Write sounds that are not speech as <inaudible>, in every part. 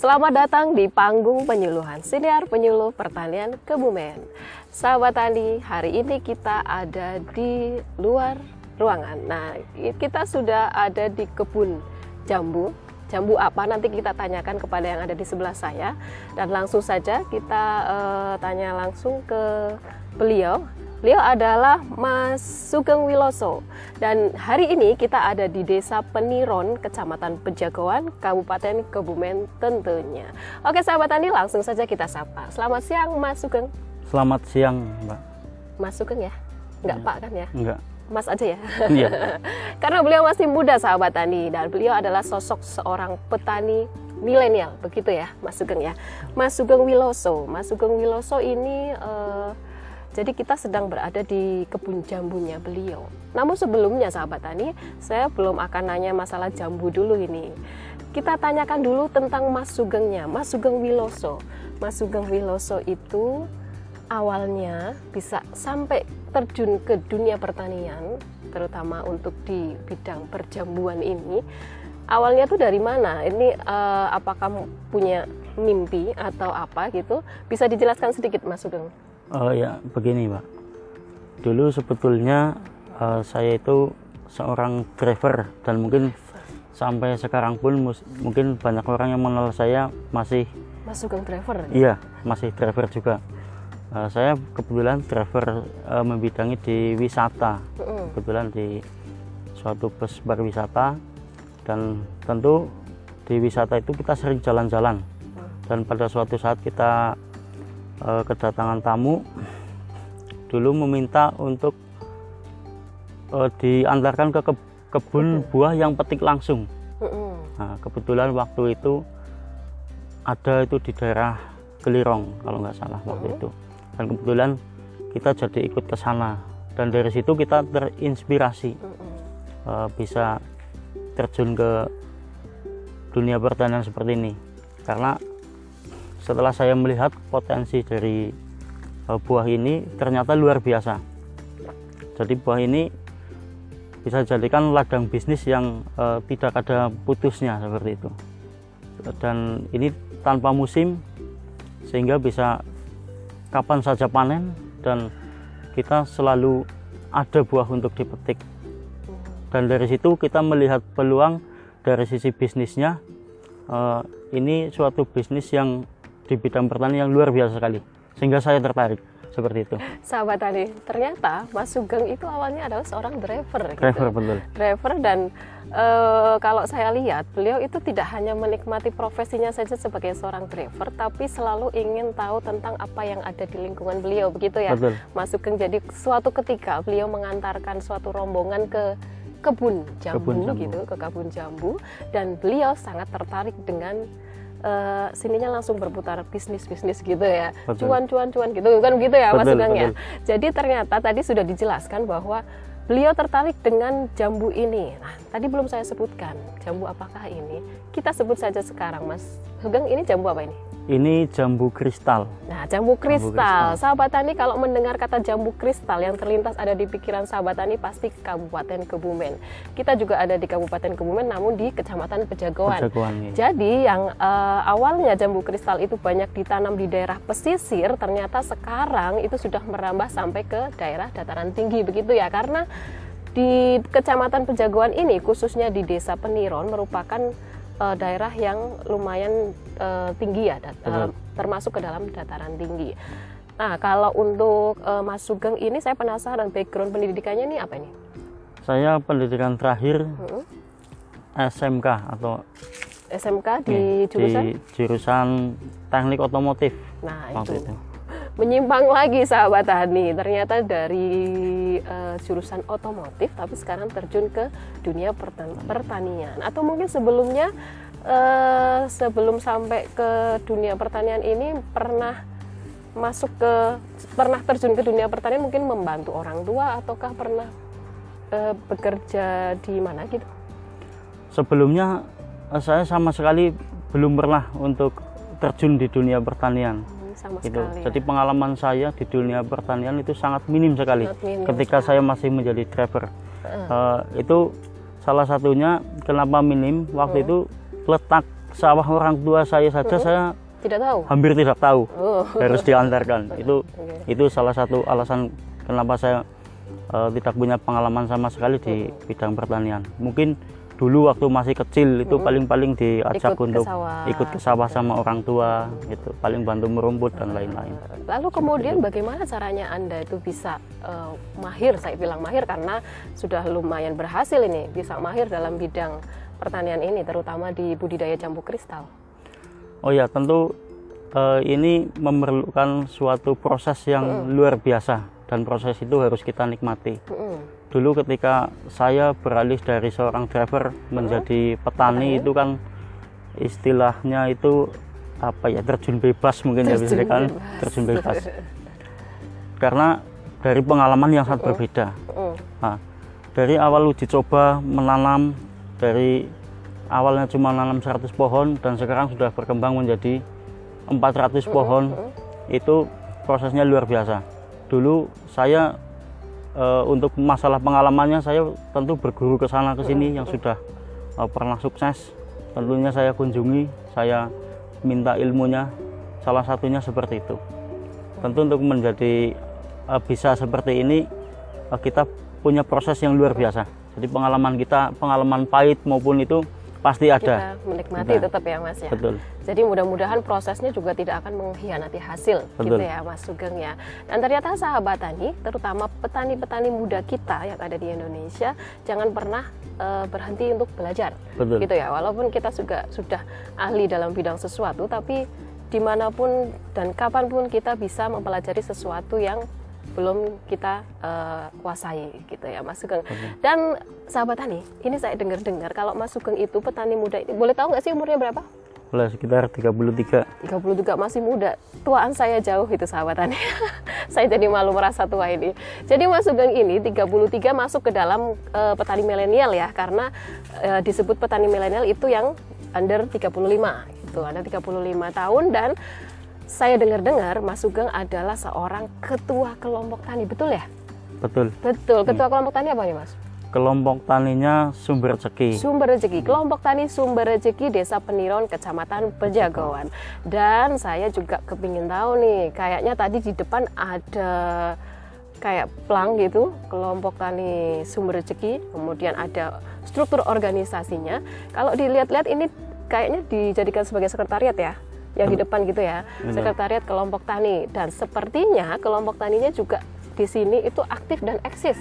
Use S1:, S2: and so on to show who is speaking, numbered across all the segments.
S1: Selamat datang di panggung penyuluhan Siniar Penyuluh Pertanian Kebumen. Sahabat Tani, hari ini kita ada di luar ruangan. Nah, kita sudah ada di kebun jambu. Jambu apa nanti kita tanyakan kepada yang ada di sebelah saya dan langsung saja kita uh, tanya langsung ke beliau Beliau adalah Mas Sugeng Wiloso dan hari ini kita ada di Desa Peniron, Kecamatan Pejagoan, Kabupaten Kebumen tentunya. Oke sahabat Tani langsung saja kita sapa. Selamat siang Mas Sugeng.
S2: Selamat siang Mbak.
S1: Mas Sugeng ya? Enggak ya. Pak kan ya?
S2: Enggak.
S1: Mas aja ya?
S2: Iya. <laughs>
S1: Karena beliau masih muda sahabat Tani dan beliau adalah sosok seorang petani milenial begitu ya Mas Sugeng ya. Mas Sugeng Wiloso. Mas Sugeng Wiloso ini uh, jadi kita sedang berada di kebun jambunya beliau. Namun sebelumnya sahabat tani, saya belum akan nanya masalah jambu dulu ini. Kita tanyakan dulu tentang Mas Sugengnya, Mas Sugeng Wiloso. Mas Sugeng Wiloso itu awalnya bisa sampai terjun ke dunia pertanian, terutama untuk di bidang perjambuan ini. Awalnya tuh dari mana? Ini uh, apakah punya mimpi atau apa gitu? Bisa dijelaskan sedikit Mas Sugeng?
S2: Oh ya begini Pak. Dulu sebetulnya uh, saya itu seorang driver dan mungkin sampai sekarang pun mungkin banyak orang yang mengenal saya masih
S1: masuk ke driver.
S2: Iya masih driver juga. Uh, saya kebetulan driver uh, membidangi di wisata, mm. kebetulan di suatu bus pariwisata dan tentu di wisata itu kita sering jalan-jalan mm. dan pada suatu saat kita uh, kedatangan tamu dulu meminta untuk uh, diantarkan ke, ke kebun buah yang petik langsung. Nah, kebetulan waktu itu ada itu di daerah Kelirong kalau nggak salah waktu itu. Dan kebetulan kita jadi ikut ke sana. Dan dari situ kita terinspirasi uh, bisa terjun ke dunia pertanian seperti ini. Karena setelah saya melihat potensi dari uh, buah ini ternyata luar biasa. Jadi buah ini bisa dijadikan ladang bisnis yang uh, tidak ada putusnya seperti itu. Dan ini tanpa musim sehingga bisa kapan saja panen dan kita selalu ada buah untuk dipetik. Dan dari situ kita melihat peluang dari sisi bisnisnya. Uh, ini suatu bisnis yang di bidang pertanian yang luar biasa sekali sehingga saya tertarik seperti itu.
S1: Sahabat tadi, ternyata Mas Sugeng itu awalnya adalah seorang driver.
S2: Gitu. Driver gitu. betul.
S1: Driver dan e, kalau saya lihat beliau itu tidak hanya menikmati profesinya saja sebagai seorang driver, tapi selalu ingin tahu tentang apa yang ada di lingkungan beliau, begitu ya,
S2: betul.
S1: Mas Sugeng. Jadi suatu ketika beliau mengantarkan suatu rombongan ke kebun jambu, kebun jambu. gitu, ke kebun jambu, dan beliau sangat tertarik dengan uh, sininya langsung berputar bisnis bisnis gitu ya. Cuan cuan cuan gitu. Kan gitu ya mas Sugeng ya? jadi ternyata tadi sudah dijelaskan bahwa beliau tertarik dengan jambu ini. Nah tadi belum saya sebutkan jambu apakah ini. Kita sebut saja sekarang mas. Sugeng ini jambu apa ini
S2: ini jambu kristal.
S1: Nah, jambu kristal. jambu kristal. Sahabat Tani kalau mendengar kata jambu kristal yang terlintas ada di pikiran sahabat Tani pasti Kabupaten Kebumen. Kita juga ada di Kabupaten Kebumen namun di Kecamatan Pejagoan.
S2: Pejagoan
S1: ya. Jadi yang uh, awalnya jambu kristal itu banyak ditanam di daerah pesisir, ternyata sekarang itu sudah merambah sampai ke daerah dataran tinggi begitu ya karena di Kecamatan Pejagoan ini khususnya di Desa Peniron merupakan uh, daerah yang lumayan uh, tinggi ya, dat, uh, termasuk ke dalam dataran tinggi. Nah, kalau untuk uh, Mas Sugeng ini saya penasaran background pendidikannya ini apa ini?
S2: Saya pendidikan terakhir hmm. SMK atau
S1: SMK di jurusan
S2: di jurusan Teknik Otomotif.
S1: Nah, itu. itu menyimpang lagi sahabat tani ternyata dari uh, jurusan otomotif tapi sekarang terjun ke dunia pertanian. Atau mungkin sebelumnya uh, sebelum sampai ke dunia pertanian ini pernah masuk ke pernah terjun ke dunia pertanian mungkin membantu orang tua ataukah pernah uh, bekerja di mana gitu?
S2: Sebelumnya saya sama sekali belum pernah untuk terjun di dunia pertanian
S1: sama
S2: gitu.
S1: sekali.
S2: Jadi pengalaman saya di dunia pertanian itu sangat minim sekali. Sangat minim ketika sekali. saya masih menjadi driver, uh. Uh, itu salah satunya kenapa minim waktu uh. itu letak sawah orang tua saya saja saya
S1: Tidak tahu.
S2: hampir tidak tahu
S1: Oh. <laughs>
S2: harus diantarkan itu
S1: Oke.
S2: itu salah satu alasan kenapa saya eh, tidak punya pengalaman sama sekali di bidang pertanian mungkin dulu waktu masih kecil itu paling-paling diajak
S1: Ikut ke
S2: untuk
S1: sawah.
S2: ikut ke sawah sama orang tua gitu paling bantu merumput dan lain-lain
S1: Lalu kemudian bagaimana caranya Anda itu bisa eh, mahir, saya bilang mahir karena sudah lumayan berhasil ini, bisa mahir dalam bidang pertanian ini, terutama di budidaya jambu kristal.
S2: oh ya tentu eh, ini memerlukan suatu proses yang luar biasa dan proses itu harus kita nikmati
S1: Mm-mm.
S2: Dulu ketika saya beralih dari seorang driver menjadi petani itu kan istilahnya itu apa ya terjun bebas mungkin ya bisa
S1: Terjun
S2: kan?
S1: bebas.
S2: terjun bebas. <laughs> Karena dari pengalaman yang sangat berbeda.
S1: Mm.
S2: nah, dari awal uji coba menanam dari awalnya cuma nanam 100 pohon dan sekarang sudah berkembang menjadi 400 pohon itu prosesnya luar biasa. Dulu saya eh, untuk masalah pengalamannya saya tentu berguru ke sana ke sini yang sudah eh, pernah sukses. Tentunya saya kunjungi saya minta ilmunya. Salah satunya seperti itu. Tentu untuk menjadi eh, bisa seperti ini eh, kita punya proses yang luar biasa. Jadi pengalaman kita pengalaman pahit maupun itu pasti ada
S1: Kita menikmati
S2: Nah.
S1: tetap ya Mas ya.
S2: betul
S1: Jadi mudah-mudahan prosesnya juga tidak akan mengkhianati hasil gitu
S2: Betul.
S1: ya Mas Sugeng ya. Dan ternyata sahabat tani, terutama petani-petani muda kita yang ada di Indonesia, jangan pernah eh, berhenti untuk belajar.
S2: betul
S1: Gitu ya. Walaupun kita juga sudah ahli dalam bidang sesuatu, tapi di mana pun dan kapan pun kita bisa mempelajari sesuatu yang belum kita eh, kuasai gitu ya Mas Sugeng. Dan sahabat tani, ini saya dengar-dengar kalau Mas Sugeng itu petani muda ini, boleh tahu nggak sih umurnya berapa?
S2: Boleh sekitar 33
S1: 30 juga masih muda. Tuaan saya jauh itu sahabat tani. <laughs> saya jadi malu merasa tua ini. Jadi Mas Sugeng ini 33 masuk ke dalam eh, petani milenial ya karena eh, disebut petani milenial itu yang under 35 itu under 35 tahun dan saya dengar-dengar Mas Sugeng adalah seorang ketua kelompok tani, betul ya?
S2: betul
S1: Betul. Ketua kelompok tani apa nih, Mas?
S2: kelompok taninya sumber rezeki
S1: Sumber Rezeki, kelompok tani Sumber Rezeki Desa Peniron, Kecamatan Pejagoan. Dan saya juga kepingin tahu nih, kayaknya tadi di depan ada kayak plang gitu, kelompok tani Sumber Rezeki, kemudian ada struktur organisasinya. Kalau dilihat-lihat ini kayaknya dijadikan sebagai sekretariat ya, yang di depan gitu ya,
S2: Benar.
S1: sekretariat kelompok tani. Dan sepertinya kelompok taninya juga di sini itu aktif dan eksis,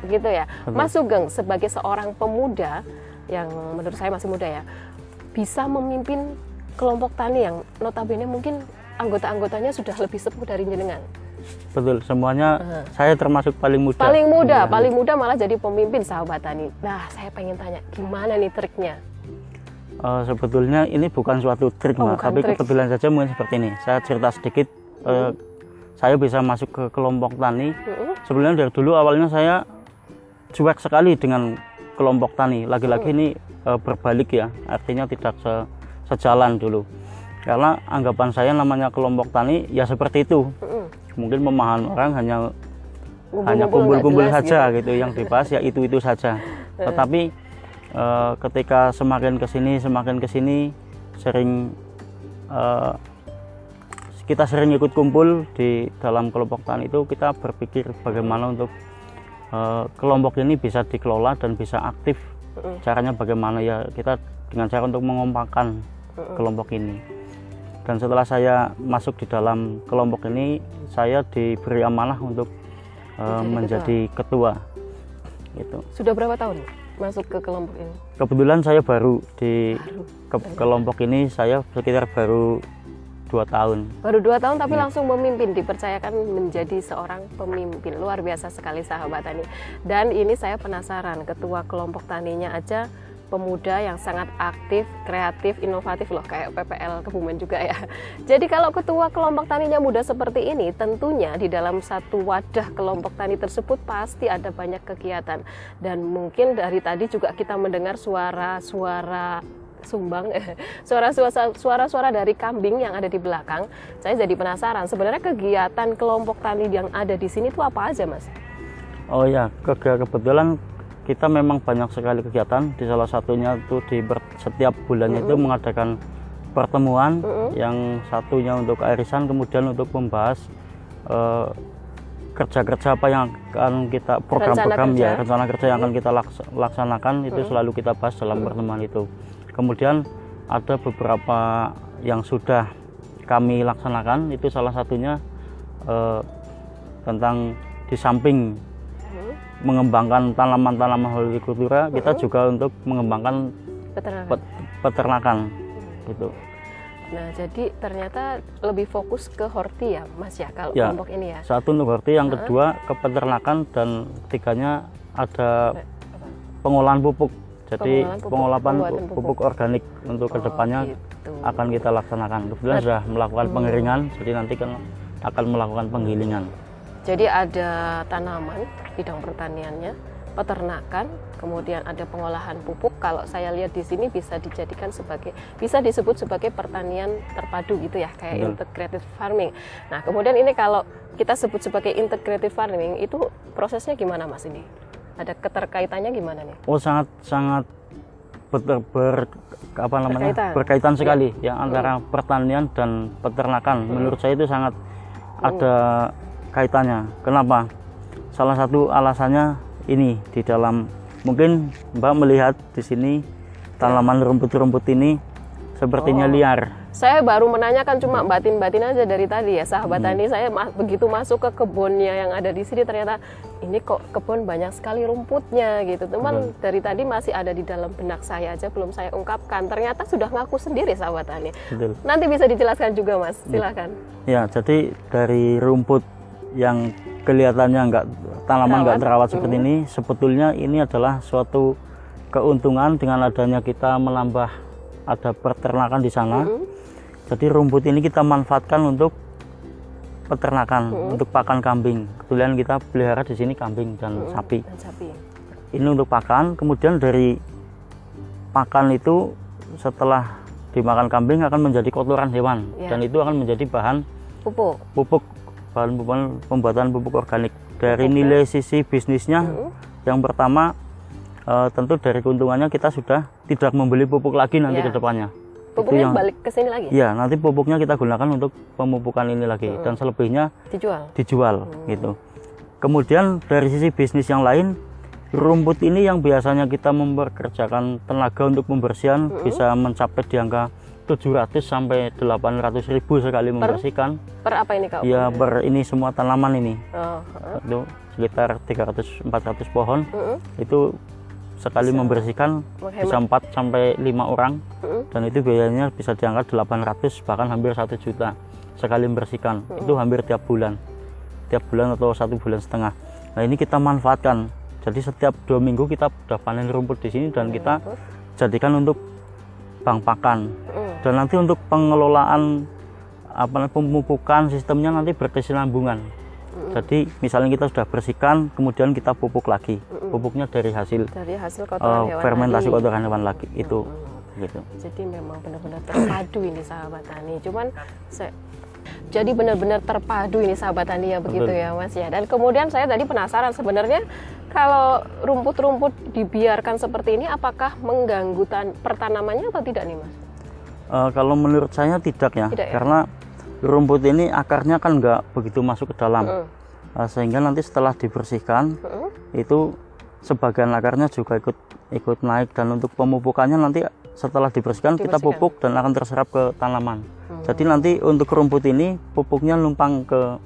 S1: begitu ya. Mas Sugeng sebagai seorang pemuda yang menurut saya masih muda ya, bisa memimpin kelompok tani yang notabene mungkin anggota-anggotanya sudah lebih sepuh dari jenengan.
S2: betul semuanya saya termasuk paling muda
S1: Paling muda,
S2: Iya.
S1: paling muda malah jadi pemimpin sahabat tani. Nah, saya pengen tanya, gimana nih triknya?
S2: Eh, sebetulnya ini bukan suatu trik
S1: Oh,
S2: Mbak, tapi
S1: trik.
S2: kebetulan saja mungkin seperti ini saya cerita sedikit eh, saya bisa masuk ke kelompok tani
S1: Mm-mm.
S2: sebenarnya dari dulu awalnya saya cuek sekali dengan kelompok tani lagi-lagi ini eh, berbalik ya artinya tidak se- sejalan dulu karena anggapan saya namanya kelompok tani ya seperti itu
S1: Mm-mm.
S2: mungkin pemahaman orang hanya
S1: Kumpul-kumpul
S2: hanya
S1: nggak
S2: kumpul-kumpul saja gitu. yang dibahas ya itu itu saja <laughs> tetapi eh, ketika semakin ke sini semakin ke sini sering eh, kita sering ikut kumpul di dalam kelompok tani itu kita berpikir bagaimana untuk eh, kelompok ini bisa dikelola dan bisa aktif. Caranya bagaimana? Ya kita dengan cara untuk mengompakkan kelompok ini. Dan setelah saya masuk di dalam kelompok ini saya diberi amanah untuk
S1: Menjadi
S2: menjadi ketua. Gitu.
S1: Sudah berapa tahun masuk ke kelompok ini?
S2: kebetulan saya baru di
S1: Baru.
S2: ke- kelompok ini saya sekitar baru dua tahun
S1: Baru dua tahun tapi
S2: Iya.
S1: langsung memimpin, dipercayakan menjadi seorang pemimpin. Luar biasa sekali sahabat tani. Dan ini saya penasaran, ketua kelompok taninya aja pemuda yang sangat aktif, kreatif, inovatif loh kayak PPL Kebumen juga ya. <laughs> Jadi kalau ketua kelompok taninya muda seperti ini, tentunya di dalam satu wadah kelompok tani tersebut pasti ada banyak kegiatan. Dan mungkin dari tadi juga kita mendengar suara-suara sumbang <laughs> suara-suara dari kambing yang ada di belakang. Saya jadi penasaran sebenarnya kegiatan kelompok tani yang ada di sini itu apa aja, Mas?
S2: oh ya ke- ke- kebetulan kita memang banyak sekali kegiatan. Di salah satunya itu di ber- setiap bulannya itu mengadakan pertemuan yang satunya untuk arisan kemudian untuk membahas eh, kerja-kerja apa yang akan kita program-program ya rencana kerja yang akan kita laks- laksanakan itu selalu kita bahas dalam pertemuan itu. Kemudian ada beberapa yang sudah kami laksanakan. Itu salah satunya eh, tentang di samping mengembangkan tanaman-tanaman hortikultura kita juga untuk mengembangkan
S1: Peternakan.
S2: pet- peternakan gitu
S1: Nah, jadi ternyata lebih fokus ke horti ya, Mas ya, kalau
S2: Ya.
S1: kelompok ini ya.
S2: satu untuk horti yang kedua ke peternakan dan ketiganya ada pengolahan pupuk jadi
S1: Pengolahan pupuk,
S2: pupuk,
S1: pupuk.
S2: organik untuk
S1: Oh,
S2: ke depannya
S1: gitu.
S2: akan kita laksanakan kebetulan sudah melakukan pengeringan jadi nanti kan akan melakukan penggilingan
S1: Jadi ada tanaman bidang pertaniannya, peternakan, kemudian ada pengolahan pupuk. Kalau saya lihat di sini bisa dijadikan sebagai bisa disebut sebagai pertanian terpadu gitu ya, kayak
S2: Betul.
S1: integrated farming. Nah, kemudian ini kalau kita sebut sebagai integrated farming itu prosesnya gimana Mas ini? Ada keterkaitannya gimana nih?
S2: oh sangat sangat ber, ber- apa namanya
S1: Berkaitan.
S2: berkaitan sekali ya antara pertanian dan peternakan menurut saya itu sangat ada kaitannya. Kenapa? Salah satu alasannya ini di dalam mungkin Mbak melihat di sini tanaman rumput-rumput ini sepertinya
S1: Oh.
S2: liar.
S1: Saya baru menanyakan cuma batin-batin aja dari tadi ya sahabat
S2: Hmm.
S1: tani saya ma- begitu masuk ke kebunnya yang ada di sini ternyata ini kok kebun banyak sekali rumputnya gitu. Teman dari tadi masih ada di dalam benak saya aja belum saya ungkapkan. Ternyata sudah ngaku sendiri sahabat tani
S2: betul.
S1: Nanti bisa dijelaskan juga mas. Silakan.
S2: Ya, jadi dari rumput yang kelihatannya nggak tanaman nggak terawat seperti ini, sebetulnya ini adalah suatu keuntungan dengan adanya kita menambah ada peternakan di sana. Jadi rumput ini kita manfaatkan untuk peternakan, untuk pakan kambing. Kebetulan kita pelihara di sini kambing dan sapi.
S1: dan sapi.
S2: Ini untuk pakan, kemudian dari pakan itu setelah dimakan kambing akan menjadi kotoran hewan.
S1: Ya.
S2: dan itu akan menjadi bahan
S1: pupuk.
S2: pupuk bahan pembuatan pupuk organik. Dari nilai sisi bisnisnya yang pertama eh, tentu dari keuntungannya kita sudah tidak membeli pupuk lagi nanti
S1: Ya.
S2: ke depannya.
S1: Pupuknya
S2: yang-
S1: balik ke sini lagi?
S2: Ya nanti pupuknya kita gunakan untuk pemupukan ini lagi dan selebihnya
S1: dijual?
S2: dijual gitu. Kemudian dari sisi bisnis yang lain rumput ini yang biasanya kita memperkerjakan tenaga untuk pembersihan bisa mencapai di angka 700 sampai 800 ribu sekali membersihkan.
S1: Per apa ini kak?
S2: Ya ber ini semua tanaman ini.
S1: Oh, heeh.
S2: itu sekitar 300 400 pohon.
S1: Mm-mm.
S2: itu sekali membersihkan bisa 4 sampai 5 orang.
S1: Mm-mm.
S2: dan itu biayanya bisa diangkat 800 bahkan hampir 1 juta sekali membersihkan. Itu hampir tiap bulan. Tiap bulan atau satu bulan setengah. Nah ini kita manfaatkan. Jadi setiap dua minggu kita sudah panen rumput di sini dan kita jadikan untuk bank pakan. Dan nanti untuk pengelolaan apa pemupukan sistemnya nanti berkesinambungan jadi misalnya kita sudah bersihkan kemudian kita pupuk lagi pupuknya dari hasil
S1: dari hasil
S2: eh,
S1: kotoran hewan
S2: fermentasi
S1: tadi.
S2: kotoran hewan lagi itu gitu
S1: Jadi memang benar-benar terpadu ini sahabat tani. Cuman saya jadi benar-benar terpadu ini sahabat tani ya begitu
S2: Betul.
S1: ya Mas ya. Dan kemudian saya tadi penasaran sebenarnya kalau rumput-rumput dibiarkan seperti ini apakah mengganggu tan- pertanamannya atau tidak nih Mas?
S2: Eh, kalau menurut saya tidak ya,
S1: Tidak ya?
S2: karena rumput ini akarnya kan nggak begitu masuk ke dalam,
S1: Mm.
S2: Eh, sehingga nanti setelah dibersihkan
S1: Mm-mm.
S2: itu sebagian akarnya juga ikut ikut naik dan untuk pemupukannya nanti setelah dibersihkan, kita
S1: Dibersihkan.
S2: pupuk dan akan terserap ke tanaman. Jadi nanti untuk rumput ini pupuknya numpang ke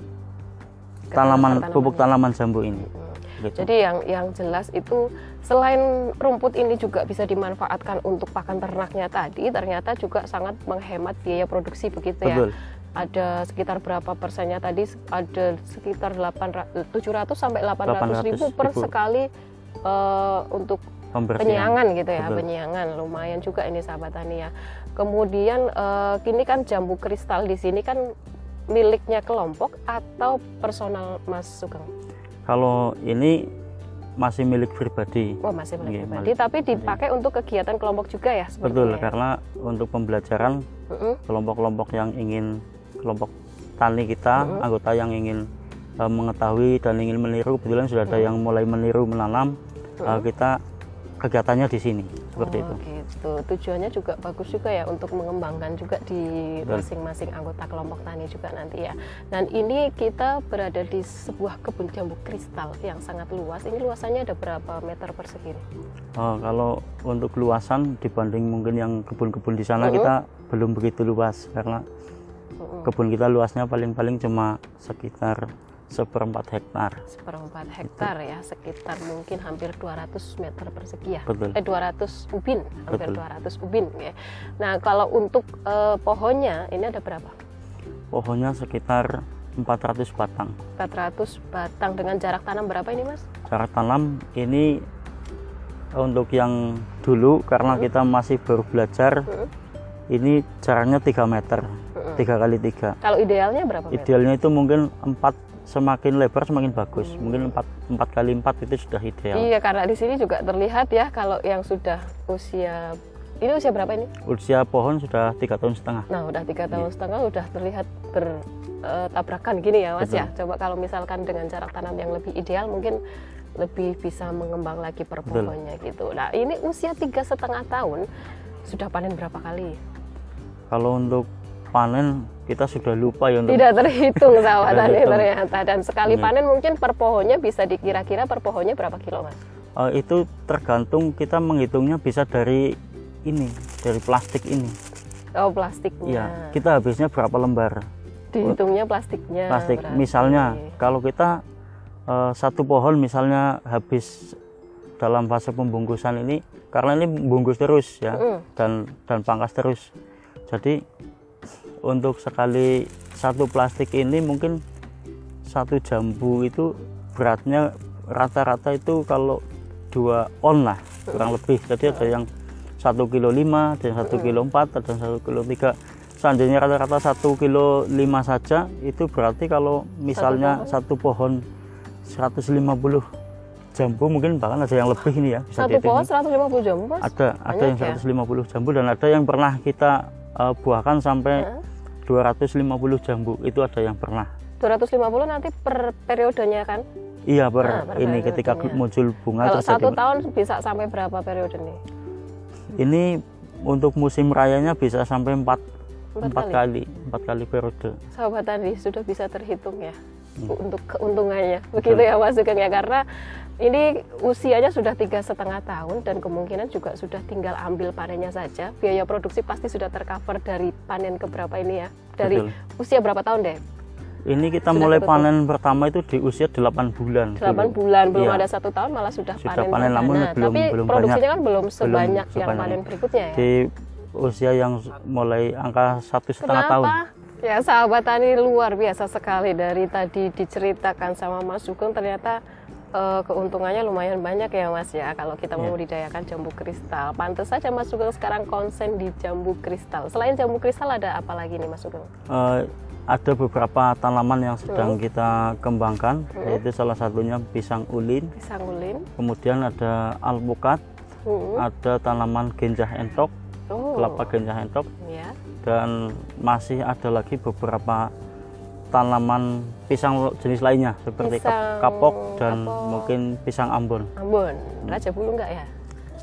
S1: Ke
S2: tanaman
S1: tanaman
S2: pupuk tanaman jambu ini. Gitu.
S1: Jadi yang yang jelas itu selain rumput ini juga bisa dimanfaatkan untuk pakan ternaknya tadi, ternyata juga sangat menghemat biaya produksi begitu ya.
S2: Betul.
S1: ada sekitar berapa persennya tadi ada sekitar 800 700 sampai 800 ribu
S2: 800
S1: per
S2: ribu.
S1: sekali eh, untuk penyiangan gitu ya
S2: Betul.
S1: penyiangan lumayan juga ini sahabat tani ya kemudian eh, kini kan jambu kristal di sini kan miliknya kelompok atau personal Mas Sugeng
S2: Kalau ini masih milik pribadi.
S1: oh masih milik
S2: Iya,
S1: pribadi
S2: milik
S1: tapi dipakai untuk kegiatan kelompok juga ya
S2: Betul,
S1: ya?
S2: karena untuk pembelajaran kelompok-kelompok yang ingin kelompok tani kita
S1: Mm-hmm.
S2: anggota yang ingin eh, mengetahui dan ingin meniru kebetulan sudah ada yang mulai meniru menanam uh, kita kegiatannya di sini seperti
S1: oh,
S2: itu.
S1: Gitu. Tujuannya juga bagus juga ya untuk mengembangkan juga di masing-masing anggota kelompok tani juga nanti ya. Dan ini kita berada di sebuah kebun jambu kristal yang sangat luas. Ini luasannya ada berapa meter persegi?
S2: Oh, kalau untuk luasan dibanding mungkin yang kebun-kebun di sana uh -huh. kita belum begitu luas karena uh -huh. kebun kita luasnya paling-paling cuma sekitar seperempat hektar.
S1: Seperempat hektar ya, sekitar mungkin hampir 200 meter persegi ya.
S2: Betul.
S1: Eh 200 ubin, hampir Betul. 200 ubin ya. Nah, kalau untuk eh, pohonnya ini ada berapa?
S2: Pohonnya sekitar 400 batang.
S1: 400 batang dengan jarak tanam berapa ini, Mas?
S2: Jarak tanam ini untuk yang dulu karena hmm. kita masih baru belajar hmm. ini jaraknya 3 meter. tiga kali tiga.
S1: Kalau idealnya berapa?
S2: Meter? Idealnya itu mungkin 4 semakin lebar semakin bagus. Hmm. Mungkin empat empat kali empat itu sudah ideal.
S1: Iya, karena di sini juga terlihat ya kalau yang sudah usia ini usia berapa ini?
S2: Usia pohon sudah tiga tahun setengah.
S1: Nah, udah tiga tahun iya. setengah udah terlihat bertabrakan eh, gini ya, Mas ya. Betul. ya. Coba kalau misalkan dengan jarak tanam yang lebih ideal, mungkin lebih bisa mengembang lagi per pohonnya Betul. gitu. Nah, ini usia tiga setengah tahun sudah panen berapa kali?
S2: Kalau untuk panen kita sudah lupa ya
S1: untuk tidak terhitung <laughs> sahabat tani ternyata dan sekali ya. panen mungkin per pohonnya bisa dikira-kira per pohonnya berapa kilo mas?
S2: Uh, itu tergantung kita menghitungnya bisa dari ini dari plastik ini.
S1: Oh plastiknya.
S2: Ya kita habisnya berapa lembar?
S1: Dihitungnya plastiknya.
S2: Plastik. Berarti. Misalnya kalau kita uh, satu pohon misalnya habis dalam fase pembungkusan ini karena ini bungkus terus ya mm. dan dan pangkas terus. Jadi untuk sekali satu plastik ini mungkin satu jambu itu beratnya rata-rata itu kalau dua on lah kurang lebih. Jadi ada yang satu kilo lima ada yang satu kilo empat ada yang satu kilo tiga. Seandainya rata-rata satu kilo lima saja itu berarti kalau misalnya satu pohon, satu pohon 150 jambu mungkin bahkan ada yang lebih ini ya
S1: bisa satu pohon 150 jambu mas?
S2: ada ada yang ya? 150 jambu dan ada yang pernah kita uh, buahkan sampai 250 jambu itu ada yang pernah.
S1: 250 nanti per periodenya kan?
S2: Iya per, nah, per ini ketika muncul bunga
S1: kalau satu tahun bisa sampai berapa periode nih
S2: ini untuk musim rayanya bisa sampai empat empat kali? empat kali periode.
S1: Sahabat tadi sudah bisa terhitung ya hmm. untuk keuntungannya. Begitu ya Mas Sugeng ya karena ini usianya sudah tiga setengah tahun dan kemungkinan juga sudah tinggal ambil panennya saja. Biaya produksi pasti sudah tercover dari panen keberapa ini ya? Dari Betul. usia berapa tahun deh?
S2: Ini kita sudah mulai panen pertama itu di usia 8 bulan.
S1: 8 dulu. bulan, belum ya. ada satu tahun malah sudah,
S2: sudah
S1: panen.
S2: panen namun nah, belum,
S1: tapi
S2: belum
S1: produksinya
S2: banyak,
S1: kan belum sebanyak belum yang panen berikutnya ya.
S2: Di usia yang mulai angka satu setengah tahun.
S1: Ya sahabat tani luar biasa sekali dari tadi diceritakan sama Mas Sugeng ternyata uh, keuntungannya lumayan banyak ya Mas ya kalau kita yeah. membudidayakan jambu kristal. Pantas saja Mas Sugeng sekarang konsen di jambu kristal. Selain jambu kristal ada apa lagi nih Mas Sugeng? Uh,
S2: ada beberapa tanaman yang sedang hmm. kita kembangkan, hmm. yaitu salah satunya pisang ulin.
S1: Pisang ulin.
S2: Kemudian ada alpukat, hmm. ada tanaman genjah entok, oh. kelapa genjah entok, yeah. dan masih ada lagi beberapa tanaman pisang jenis lainnya seperti pisang kapok dan kapok. mungkin pisang Ambon.
S1: Ambon, Raja Bulu enggak ya?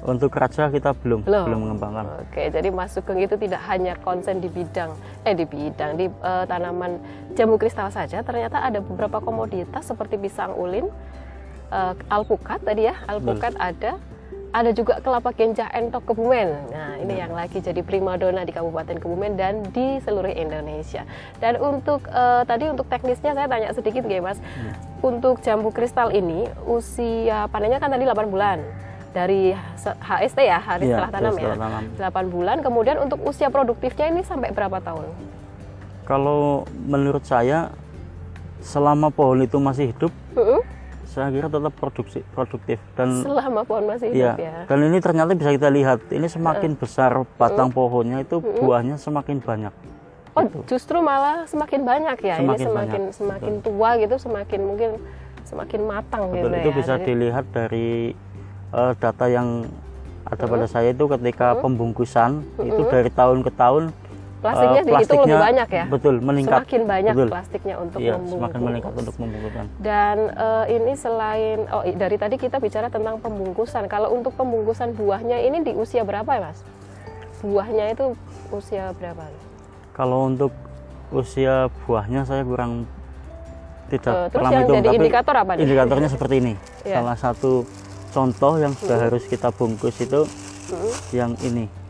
S2: Untuk raja kita belum belum, belum mengembangkan.
S1: Oke, jadi Mas Sugeng itu tidak hanya konsen di bidang eh di bidang di uh, tanaman jamu kristal saja, ternyata ada beberapa komoditas seperti pisang ulin, uh, alpukat tadi ya, alpukat Betul. ada, ada juga kelapa genjah entok Kebumen. Nah, ini yang lagi jadi primadona di Kabupaten Kebumen dan di seluruh Indonesia. Dan untuk uh, tadi untuk teknisnya saya tanya sedikit nggih, Mas. Hmm. Untuk jambu kristal ini usia panennya kan tadi 8 bulan. Dari HST ya, hari ya, setelah tanam ya. Tanam. 8 bulan. Kemudian untuk usia produktifnya ini sampai berapa tahun?
S2: Kalau menurut saya selama pohon itu masih hidup, uh -uh saya kira tetap produksi produktif dan
S1: selama pohon masih hidup ya,
S2: ya. Dan ini ternyata bisa kita lihat, ini semakin uh. besar batang uh. pohonnya itu uh. buahnya semakin banyak.
S1: Oh, gitu. justru malah semakin banyak ya. Semakin ini semakin banyak. semakin Betul. tua gitu, semakin mungkin semakin matang
S2: Betul,
S1: gitu
S2: itu ya. bisa dilihat dari uh, data yang ada uh. pada saya itu ketika uh. pembungkusan uh. itu dari tahun ke tahun
S1: Plastiknya
S2: uh,
S1: dihitung lebih banyak ya?
S2: Betul, meningkat.
S1: Semakin banyak
S2: betul.
S1: plastiknya untuk
S2: iya,
S1: membungkus.
S2: semakin meningkat untuk membungkuskan.
S1: Dan uh, ini selain oh dari tadi kita bicara tentang pembungkusan. Kalau untuk pembungkusan buahnya ini di usia berapa ya, Mas? Buahnya itu usia berapa?
S2: Kalau untuk usia buahnya saya kurang tidak
S1: uh, terus yang
S2: hitung,
S1: jadi
S2: tapi
S1: indikator apa nih?
S2: indikatornya seperti ini. <laughs>
S1: Iya.
S2: Salah satu contoh yang sudah
S1: Hmm.
S2: harus kita bungkus itu
S1: Hmm.
S2: yang ini.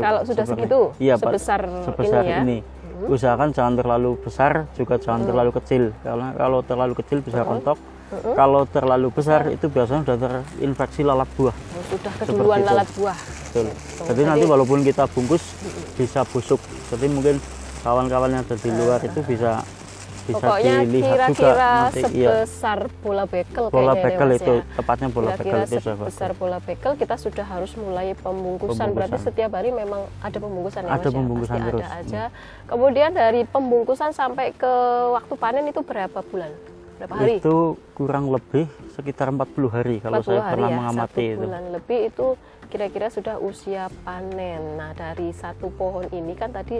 S1: Kalau sudah
S2: seperti-
S1: segitu,
S2: iya,
S1: sebesar,
S2: sebesar
S1: ini ya.
S2: ini. Usahakan jangan terlalu besar, juga jangan
S1: Hmm.
S2: terlalu kecil. Karena kalau terlalu kecil bisa rontok.
S1: Hmm.
S2: Kalau terlalu besar itu biasanya sudah terinfeksi lalat buah.
S1: Oh, sudah keduluan lalat buah.
S2: Betul.
S1: Gitu.
S2: Jadi nanti walaupun kita bungkus bisa busuk. Jadi mungkin kawan-kawan yang ada di luar itu bisa bisa
S1: Pokoknya
S2: dilihat juga
S1: kira-kira.
S2: Iya.
S1: sebesar bola bekel
S2: Bola bekel itu
S1: ya.
S2: tepatnya bola bekel
S1: Kira-kira
S2: itu sudah
S1: sebesar bola bekel kita sudah harus mulai pembungkusan. Berarti
S2: Pembungkusan.
S1: setiap hari memang ada pembungkusan ya
S2: Ada
S1: Mas ya?
S2: pembungkusan
S1: Pasti
S2: terus.
S1: Ada aja. Kemudian dari pembungkusan sampai ke waktu panen itu berapa bulan? Berapa hari?
S2: Itu kurang lebih sekitar 40 hari kalau
S1: 40
S2: saya
S1: hari
S2: pernah
S1: ya,
S2: mengamati
S1: satu
S2: itu.
S1: bulan lebih itu kira-kira sudah usia panen. Nah dari satu pohon ini kan tadi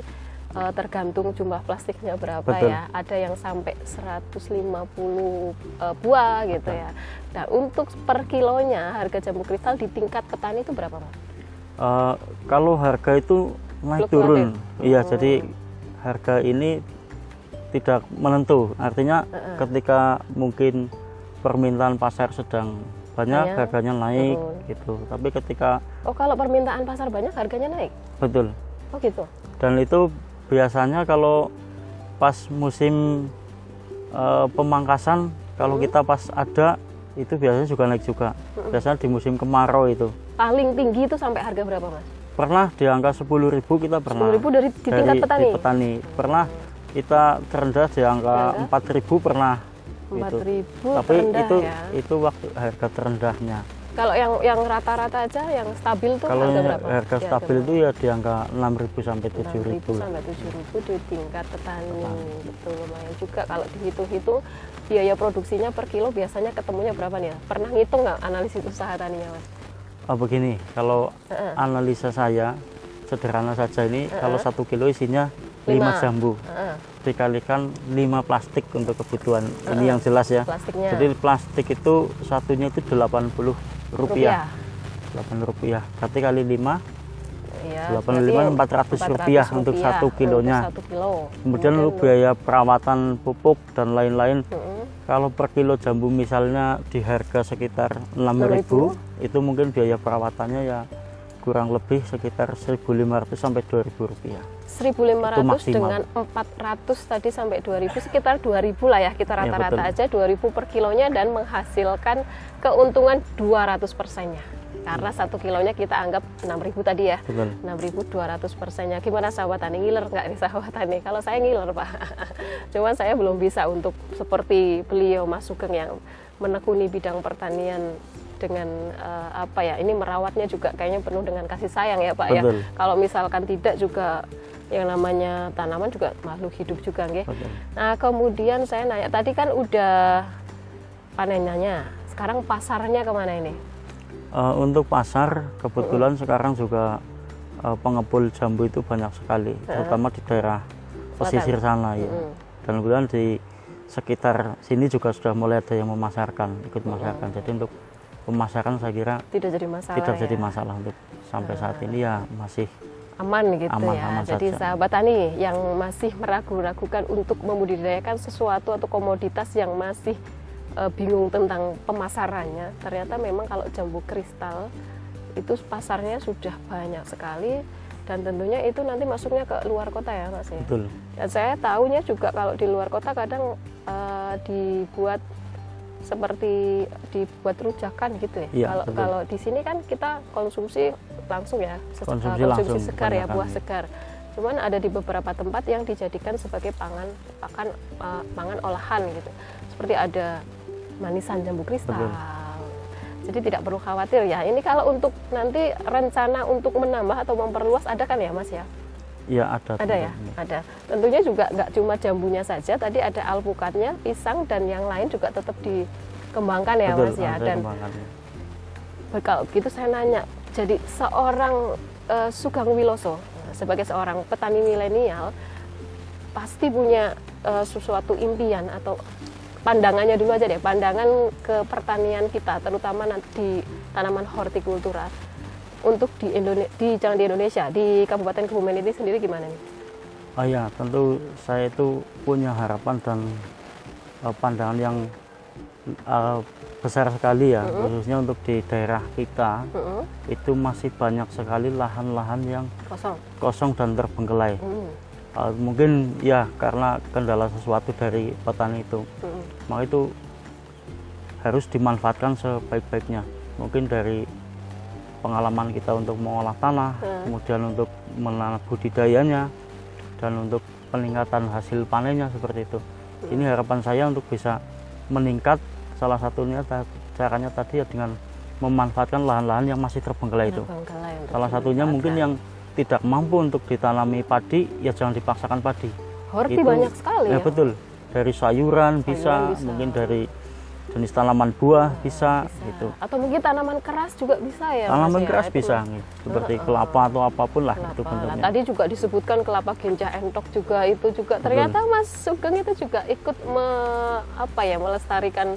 S1: eh, tergantung jumlah plastiknya berapa
S2: Betul.
S1: ya. Ada yang sampai 150 eh, buah gitu ya. Nah untuk per kilonya harga jambu kristal di tingkat petani itu berapa Mas?
S2: Eh, kalau harga itu naik turun, iya
S1: Oh.
S2: jadi harga ini tidak menentu. Artinya
S1: Heeh.
S2: ketika mungkin permintaan pasar sedang banyak,
S1: Banyak,
S2: harganya naik
S1: turun.
S2: gitu. Tapi ketika
S1: Oh kalau permintaan pasar banyak harganya naik?
S2: betul
S1: Oh gitu?
S2: dan itu biasanya kalau pas musim eh, pemangkasan kalau
S1: Hmm.
S2: kita pas ada itu biasanya juga naik juga. Biasanya di musim kemarau itu
S1: Paling tinggi itu sampai harga berapa Mas?
S2: pernah di angka 10.000 kita pernah
S1: 10.000 dari di tingkat
S2: dari-
S1: petani?
S2: di petani pernah kita terendah di angka
S1: Terendah?
S2: 4.000 pernah gitu.
S1: 4.000
S2: tapi
S1: terendah
S2: itu
S1: ya.
S2: itu waktu harga terendahnya
S1: Kalau yang yang rata-rata aja yang stabil tuh
S2: kalau
S1: harga berapa?
S2: harga
S1: Di
S2: stabil itu ya di angka 6.000 sampai 7.000 lah.
S1: sampai 7.000 di tingkat petani. Betul lumayan juga kalau dihitung-hitung biaya produksinya per kilo biasanya ketemunya berapa nih? ya? Pernah ngitung nggak analisis usaha taninya, Mas?
S2: Oh begini, kalau
S1: Heeh.
S2: analisa saya sederhana saja ini kalau satu kilo isinya
S1: Lima.
S2: 5 jambu
S1: Heeh,
S2: dikalikan 5 plastik untuk kebutuhan ini yang jelas ya.
S1: plastiknya.
S2: Jadi plastik itu satunya itu 80 rupiah. 8 rupiah. Berarti kali 5
S1: Iya,
S2: 85
S1: berarti
S2: 400 rupiah untuk satu kilonya.
S1: Untuk satu kilo.
S2: Kemudian untuk biaya perawatan pupuk dan lain-lain kalau per kilo jambu misalnya di harga sekitar 6.000 itu mungkin biaya perawatannya ya kurang lebih sekitar 1.500 sampai 2.000 rupiah.
S1: 1.500
S2: maksimal.
S1: dengan 400 tadi sampai 2.000 sekitar 2.000 lah ya kita
S2: Iya,
S1: rata-rata
S2: betul.
S1: aja 2.000 per kilonya dan menghasilkan keuntungan 200 persennya karena satu kilonya kita anggap 6.000 tadi ya
S2: Betul.
S1: 6.200 persennya gimana sahabat tani ngiler nggak nih sahabat tani kalau saya ngiler pak <laughs> cuman saya belum bisa untuk seperti beliau Mas Sugeng yang menekuni bidang pertanian dengan eh, apa ya ini merawatnya juga kayaknya penuh dengan kasih sayang ya pak ya
S2: Betul.
S1: kalau misalkan tidak juga yang namanya tanaman juga makhluk hidup juga nggih.
S2: Betul.
S1: Nah kemudian saya nanya tadi kan udah panenannya sekarang pasarnya ke mana ini?
S2: Eh, untuk pasar kebetulan sekarang juga eh, pengepul jambu itu banyak sekali, terutama di daerah pesisir sana ya.
S1: Mm.
S2: Dan kemudian di sekitar sini juga sudah mulai ada yang memasarkan, ikut memasarkan. Jadi untuk pemasaran saya kira
S1: Tidak jadi masalah
S2: tidak
S1: ya?
S2: jadi masalah untuk sampai saat ini ya masih
S1: aman gitu
S2: Aman,
S1: ya.
S2: aman
S1: Jadi
S2: saja.
S1: sahabat tani yang masih meragu-ragukan untuk membudidayakan sesuatu atau komoditas yang masih eh, bingung tentang pemasarannya, ternyata memang kalau jambu kristal itu pasarnya sudah banyak sekali dan tentunya itu nanti masuknya ke luar kota ya mas ya.
S2: betul.
S1: Dan saya tahunya juga kalau di luar kota kadang eh, dibuat seperti dibuat rujakan gitu ya.
S2: Iya,
S1: kalau
S2: betul.
S1: kalau di sini kan kita konsumsi langsung ya, ses-
S2: Konsumsi
S1: eh,
S2: langsung,
S1: segar ya, buah
S2: iya.
S1: segar. Cuman ada di beberapa tempat yang dijadikan sebagai pangan pakan eh, pangan olahan gitu. Seperti ada manisan jambu kristal.
S2: Betul.
S1: Jadi tidak perlu khawatir ya. Ini kalau untuk nanti rencana untuk menambah atau memperluas ada kan ya Mas ya?
S2: Iya ada.
S1: Ada ya, ada. Tentunya juga nggak cuma jambunya saja, tadi ada alpukatnya, pisang dan yang lain juga tetap dikembangkan ya
S2: Betul,
S1: mas ya. Dan
S2: kembangannya.
S1: kalau gitu saya nanya, jadi seorang eh, Sugeng Wiloso, sebagai seorang petani milenial pasti punya uh, sesuatu impian atau pandangannya dulu aja deh, pandangan ke pertanian kita, terutama di tanaman hortikultura untuk di Indonesia, di jangan di Indonesia, di Kabupaten Kebumen ini sendiri gimana nih?
S2: Oh ya, tentu saya itu punya harapan dan uh, pandangan yang uh, besar sekali ya, uh -huh. khususnya untuk di daerah kita uh -huh. itu masih banyak sekali lahan-lahan yang
S1: kosong,
S2: kosong dan terbengkelai. Uh -huh. uh, mungkin ya karena kendala sesuatu dari petani itu, uh -huh. maka itu harus dimanfaatkan sebaik-baiknya. Mungkin dari pengalaman kita untuk mengolah tanah, -huh. kemudian untuk menanam budidayanya, dan untuk peningkatan hasil panennya seperti itu. -huh. Ini harapan saya untuk bisa meningkat salah satunya caranya tadi ya dengan memanfaatkan lahan-lahan yang masih terbengkalai itu. Salah satunya mungkin yang tidak mampu untuk ditanami padi, ya jangan dipaksakan padi.
S1: Horti itu, banyak sekali ya,
S2: ya. betul. Dari sayuran, sayuran bisa, bisa, mungkin dari jenis tanaman buah bisa, bisa gitu.
S1: Atau mungkin tanaman keras juga bisa ya.
S2: Tanaman ya? keras ya, bisa, itu. seperti uh, kelapa atau apa pun lah kelapa. itu bentuknya.
S1: Nah, tadi juga disebutkan kelapa genjah entok juga itu juga ternyata Betul. Mas Sugeng itu juga ikut me, apa ya melestarikan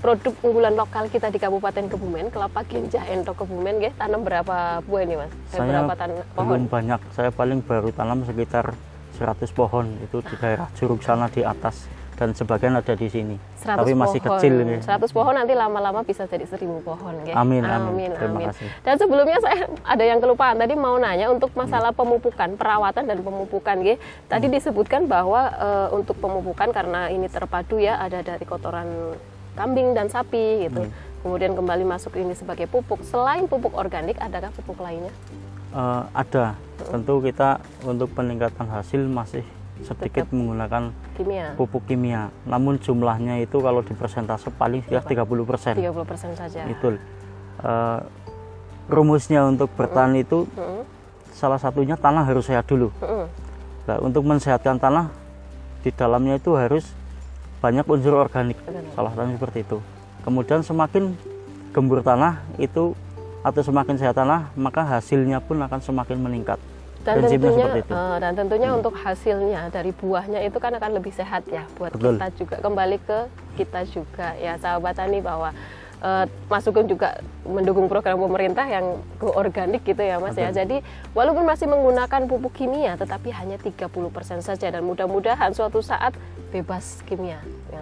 S1: produk unggulan lokal kita di Kabupaten Kebumen, kelapa genjah entok Kebumen, ya. Tanam berapa buah ini, Mas?
S2: Saya berapa tan pohon? Belum banyak. Saya paling baru tanam sekitar 100 pohon itu di daerah Curug sana di atas dan sebagian ada di sini. Tapi masih pohon. kecil ini.
S1: 100 pohon nanti lama-lama bisa jadi 1000 pohon,
S2: ya. Amin, amin. amin, Terima
S1: kasih. Dan sebelumnya saya <laughs> ada yang kelupaan tadi mau nanya untuk masalah pemupukan, perawatan dan pemupukan, ya. Tadi hmm. disebutkan bahwa e, untuk pemupukan karena ini terpadu ya, ada dari kotoran kambing dan sapi gitu. Hmm. Kemudian kembali masuk ini sebagai pupuk. Selain pupuk organik, adakah pupuk lainnya?
S2: Uh, ada. Hmm. Tentu kita untuk peningkatan hasil masih sedikit Tetap menggunakan
S1: kimia.
S2: pupuk kimia. Namun jumlahnya itu kalau di persentase paling sekitar 30 persen.
S1: 30 persen saja.
S2: Itu. Uh, rumusnya untuk bertahan hmm. itu hmm. salah satunya tanah harus sehat dulu. Hmm. Nah, untuk mensehatkan tanah di dalamnya itu harus banyak unsur organik salah satunya seperti itu kemudian semakin gembur tanah itu atau semakin sehat tanah maka hasilnya pun akan semakin meningkat
S1: dan tentunya itu. Uh, dan tentunya hmm. untuk hasilnya dari buahnya itu kan akan lebih sehat ya buat Betul. kita juga kembali ke kita juga ya sahabat tani bahwa uh, Mas Sugeng juga mendukung program pemerintah yang go organik gitu ya Mas ya. Betul. ya. Jadi walaupun masih menggunakan pupuk kimia tetapi hanya 30% saja dan mudah-mudahan suatu saat bebas kimia. Ya,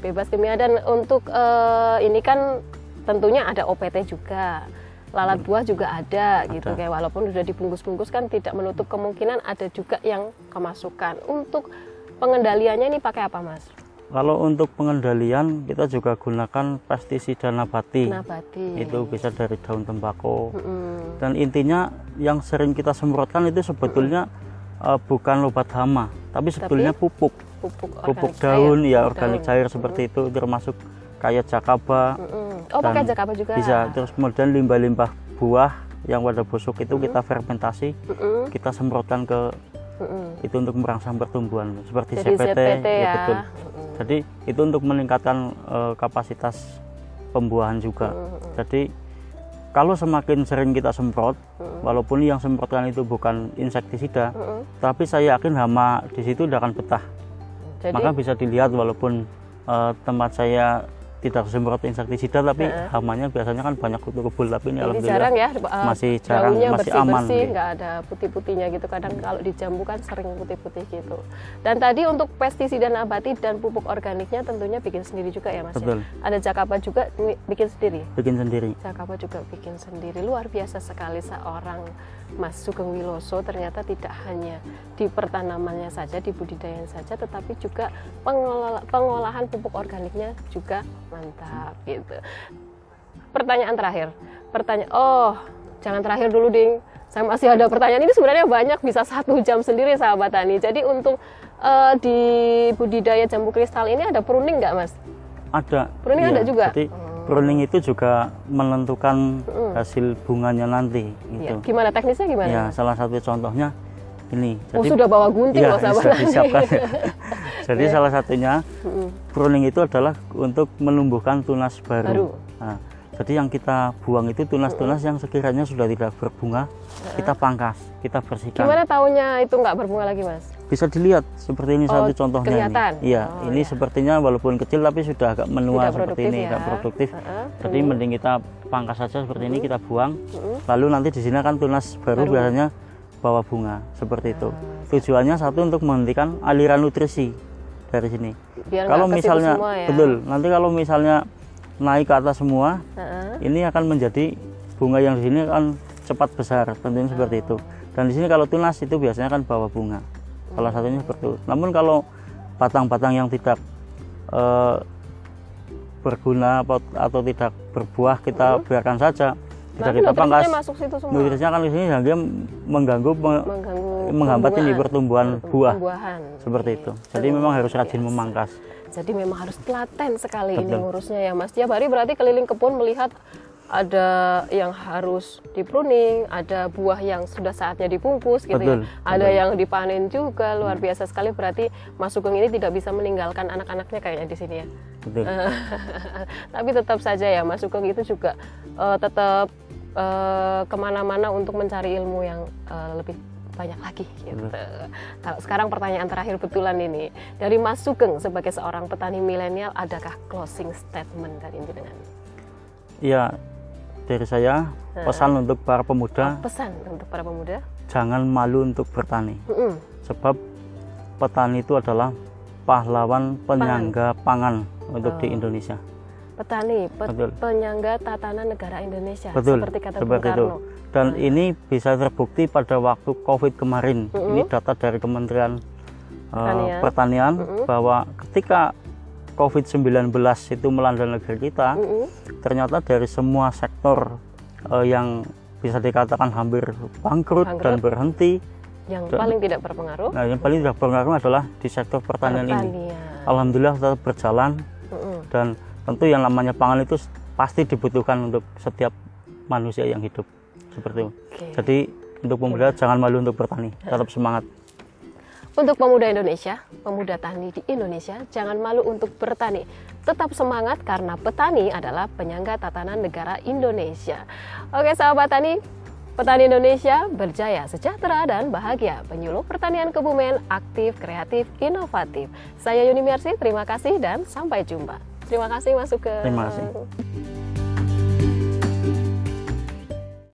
S1: bebas kimia dan untuk uh, ini kan tentunya ada OPT juga. Lalat buah juga ada, ada gitu kayak walaupun sudah dibungkus-bungkus kan tidak menutup kemungkinan ada juga yang kemasukan. Untuk pengendaliannya ini pakai apa, Mas?
S2: Kalau untuk pengendalian kita juga gunakan pestisida nabati.
S1: Nabati.
S2: Itu bisa dari daun tembakau. Mm -hmm. Dan intinya yang sering kita semprotkan itu sebetulnya mm -hmm. uh, bukan obat hama, tapi sebetulnya tapi, pupuk.
S1: Pupuk,
S2: pupuk daun cair. ya organik daun. cair seperti mm -hmm. itu termasuk kayak jakaba. Mm
S1: -hmm. Oh, pakai jakaba juga.
S2: Bisa. Terus kemudian limbah-limbah buah yang pada busuk itu mm -hmm. kita fermentasi, mm -hmm. kita semprotkan ke mm -hmm. itu untuk merangsang pertumbuhan seperti Jadi CPT, CPT ya, ya betul. Jadi itu untuk meningkatkan uh, kapasitas pembuahan juga. Hmm. Jadi kalau semakin sering kita semprot, hmm. walaupun yang semprotkan itu bukan insektisida, hmm. tapi saya yakin hama di situ tidak akan betah. Jadi, Maka bisa dilihat walaupun uh, tempat saya tidak semprot insektisida tapi uh. hamanya biasanya kan banyak kutu-kubul tapi ini, ini alhamdulillah
S1: jarang ya
S2: uh, masih jarang masih bersih, aman
S1: bersih gitu. nggak ada putih-putihnya gitu kadang hmm. kalau di jambu kan sering putih-putih gitu dan tadi untuk pestisida nabati dan pupuk organiknya tentunya bikin sendiri juga ya mas ya? Betul. Ya? ada jakapa juga bikin sendiri
S2: bikin sendiri
S1: jakapa juga bikin sendiri luar biasa sekali seorang Mas Sugeng Wiloso ternyata tidak hanya di pertanamannya saja, di budidayanya saja, tetapi juga pengolah, pengolahan pupuk organiknya juga mantap gitu. Pertanyaan terakhir, pertanyaan, oh jangan terakhir dulu ding, saya masih ada pertanyaan ini sebenarnya banyak bisa satu jam sendiri sahabat tani. Jadi untuk uh, di budidaya jambu kristal ini ada pruning nggak mas?
S2: Ada.
S1: Pruning
S2: ya,
S1: ada juga.
S2: Jadi, hmm pruning itu juga menentukan mm. hasil bunganya nanti. Gitu.
S1: Ya, gimana teknisnya gimana?
S2: Ya, salah satu contohnya ini.
S1: Oh, Jadi, oh, sudah bawa gunting ya, loh
S2: sahabat <laughs> disiapkan. <laughs> Jadi yeah. salah satunya pruning itu adalah untuk menumbuhkan tunas baru. baru. Nah, Jadi yang kita buang itu tunas-tunas yang sekiranya sudah tidak berbunga, kita pangkas, kita bersihkan.
S1: Gimana tahunya itu nggak berbunga lagi, Mas?
S2: Bisa dilihat seperti ini
S1: Oh,
S2: satu contohnya
S1: kelihatan?
S2: ini. Iya,
S1: Oh,
S2: ini
S1: iya.
S2: sepertinya walaupun kecil tapi sudah agak menua
S1: Tidak
S2: seperti ini,
S1: ya.
S2: nggak produktif.
S1: Heeh.
S2: Jadi mending kita pangkas saja seperti ini, kita buang.
S1: Mm-mm.
S2: Lalu nanti di sini kan tunas baru,
S1: Baru.
S2: biasanya bawa bunga seperti itu.
S1: Ah,
S2: Tujuannya satu untuk menghentikan aliran nutrisi dari sini.
S1: Biar
S2: kalau misalnya
S1: semua ya.
S2: betul, nanti kalau misalnya naik ke atas semua,
S1: Heeh.
S2: ini akan menjadi bunga yang di sini akan cepat besar, tentunya seperti itu. Dan di sini kalau tunas itu biasanya kan bawa bunga. Salah satunya seperti itu. Namun kalau batang-batang yang tidak eh, berguna atau, atau tidak berbuah kita biarkan saja. Tidak kita pangkas.
S1: nutrisinya
S2: kan di sini mengganggu me-
S1: mengganggu
S2: menghambat ini pertumbuhan buah
S1: Pembuahan.
S2: seperti itu. Jadi memang harus rajin
S1: Biasa.
S2: memangkas.
S1: Jadi memang harus telaten sekali ini
S2: Betul.
S1: ngurusnya ya Mas. Tiap hari berarti keliling kebun melihat ada yang harus di pruning, ada buah yang sudah saatnya dibungkus gitu
S2: Betul,
S1: ya. Ada
S2: betul.
S1: yang dipanen juga luar biasa sekali berarti Mas Sugeng ini tidak bisa meninggalkan anak-anaknya kayaknya di sini ya.
S2: Betul. <laughs>
S1: Tapi tetap saja ya Mas Sugeng itu juga eh, tetap eh, ke mana-mana untuk mencari ilmu yang eh, lebih banyak lagi gitu. Kalau sekarang pertanyaan terakhir betulan ini dari Mas Sugeng sebagai seorang petani milenial, adakah closing statement dari jenengan?
S2: Iya, dari saya pesan untuk para pemuda
S1: Pesan untuk para pemuda?
S2: jangan malu untuk bertani.
S1: Mm-mm.
S2: Sebab petani itu adalah pahlawan penyangga pangan untuk di Indonesia.
S1: Petani, pe-
S2: Betul.
S1: penyangga tatanan negara Indonesia,
S2: Betul,
S1: seperti kata Bung
S2: seperti itu.
S1: Karno.
S2: Dan ini bisa terbukti pada waktu COVID kemarin. Ini data dari Kementerian eh,
S1: Pertanian.
S2: Pertanian bahwa ketika COVID-19 itu melanda negeri kita,
S1: Mm-mm.
S2: ternyata dari semua sektor eh, yang bisa dikatakan hampir bangkrut,
S1: Bangkrut.
S2: dan berhenti,
S1: Yang paling tidak berpengaruh,
S2: nah yang paling tidak berpengaruh adalah di sektor pertanian, ini.
S1: pertanian.
S2: Alhamdulillah tetap berjalan
S1: Mm-mm.
S2: dan tentu yang namanya pangan itu pasti dibutuhkan untuk setiap manusia yang hidup seperti itu.
S1: Oke.
S2: Jadi untuk pemuda jangan malu untuk bertani, tetap semangat.
S1: Untuk pemuda Indonesia, pemuda tani di Indonesia, jangan malu untuk bertani. Tetap semangat karena petani adalah penyangga tatanan negara Indonesia. Oke sahabat tani, petani Indonesia berjaya, sejahtera, dan bahagia. Penyuluh pertanian Kebumen aktif, kreatif, inovatif. Saya Yuni Mersi, terima kasih dan sampai jumpa. Terima kasih Mas Sugeng.
S2: Terima kasih.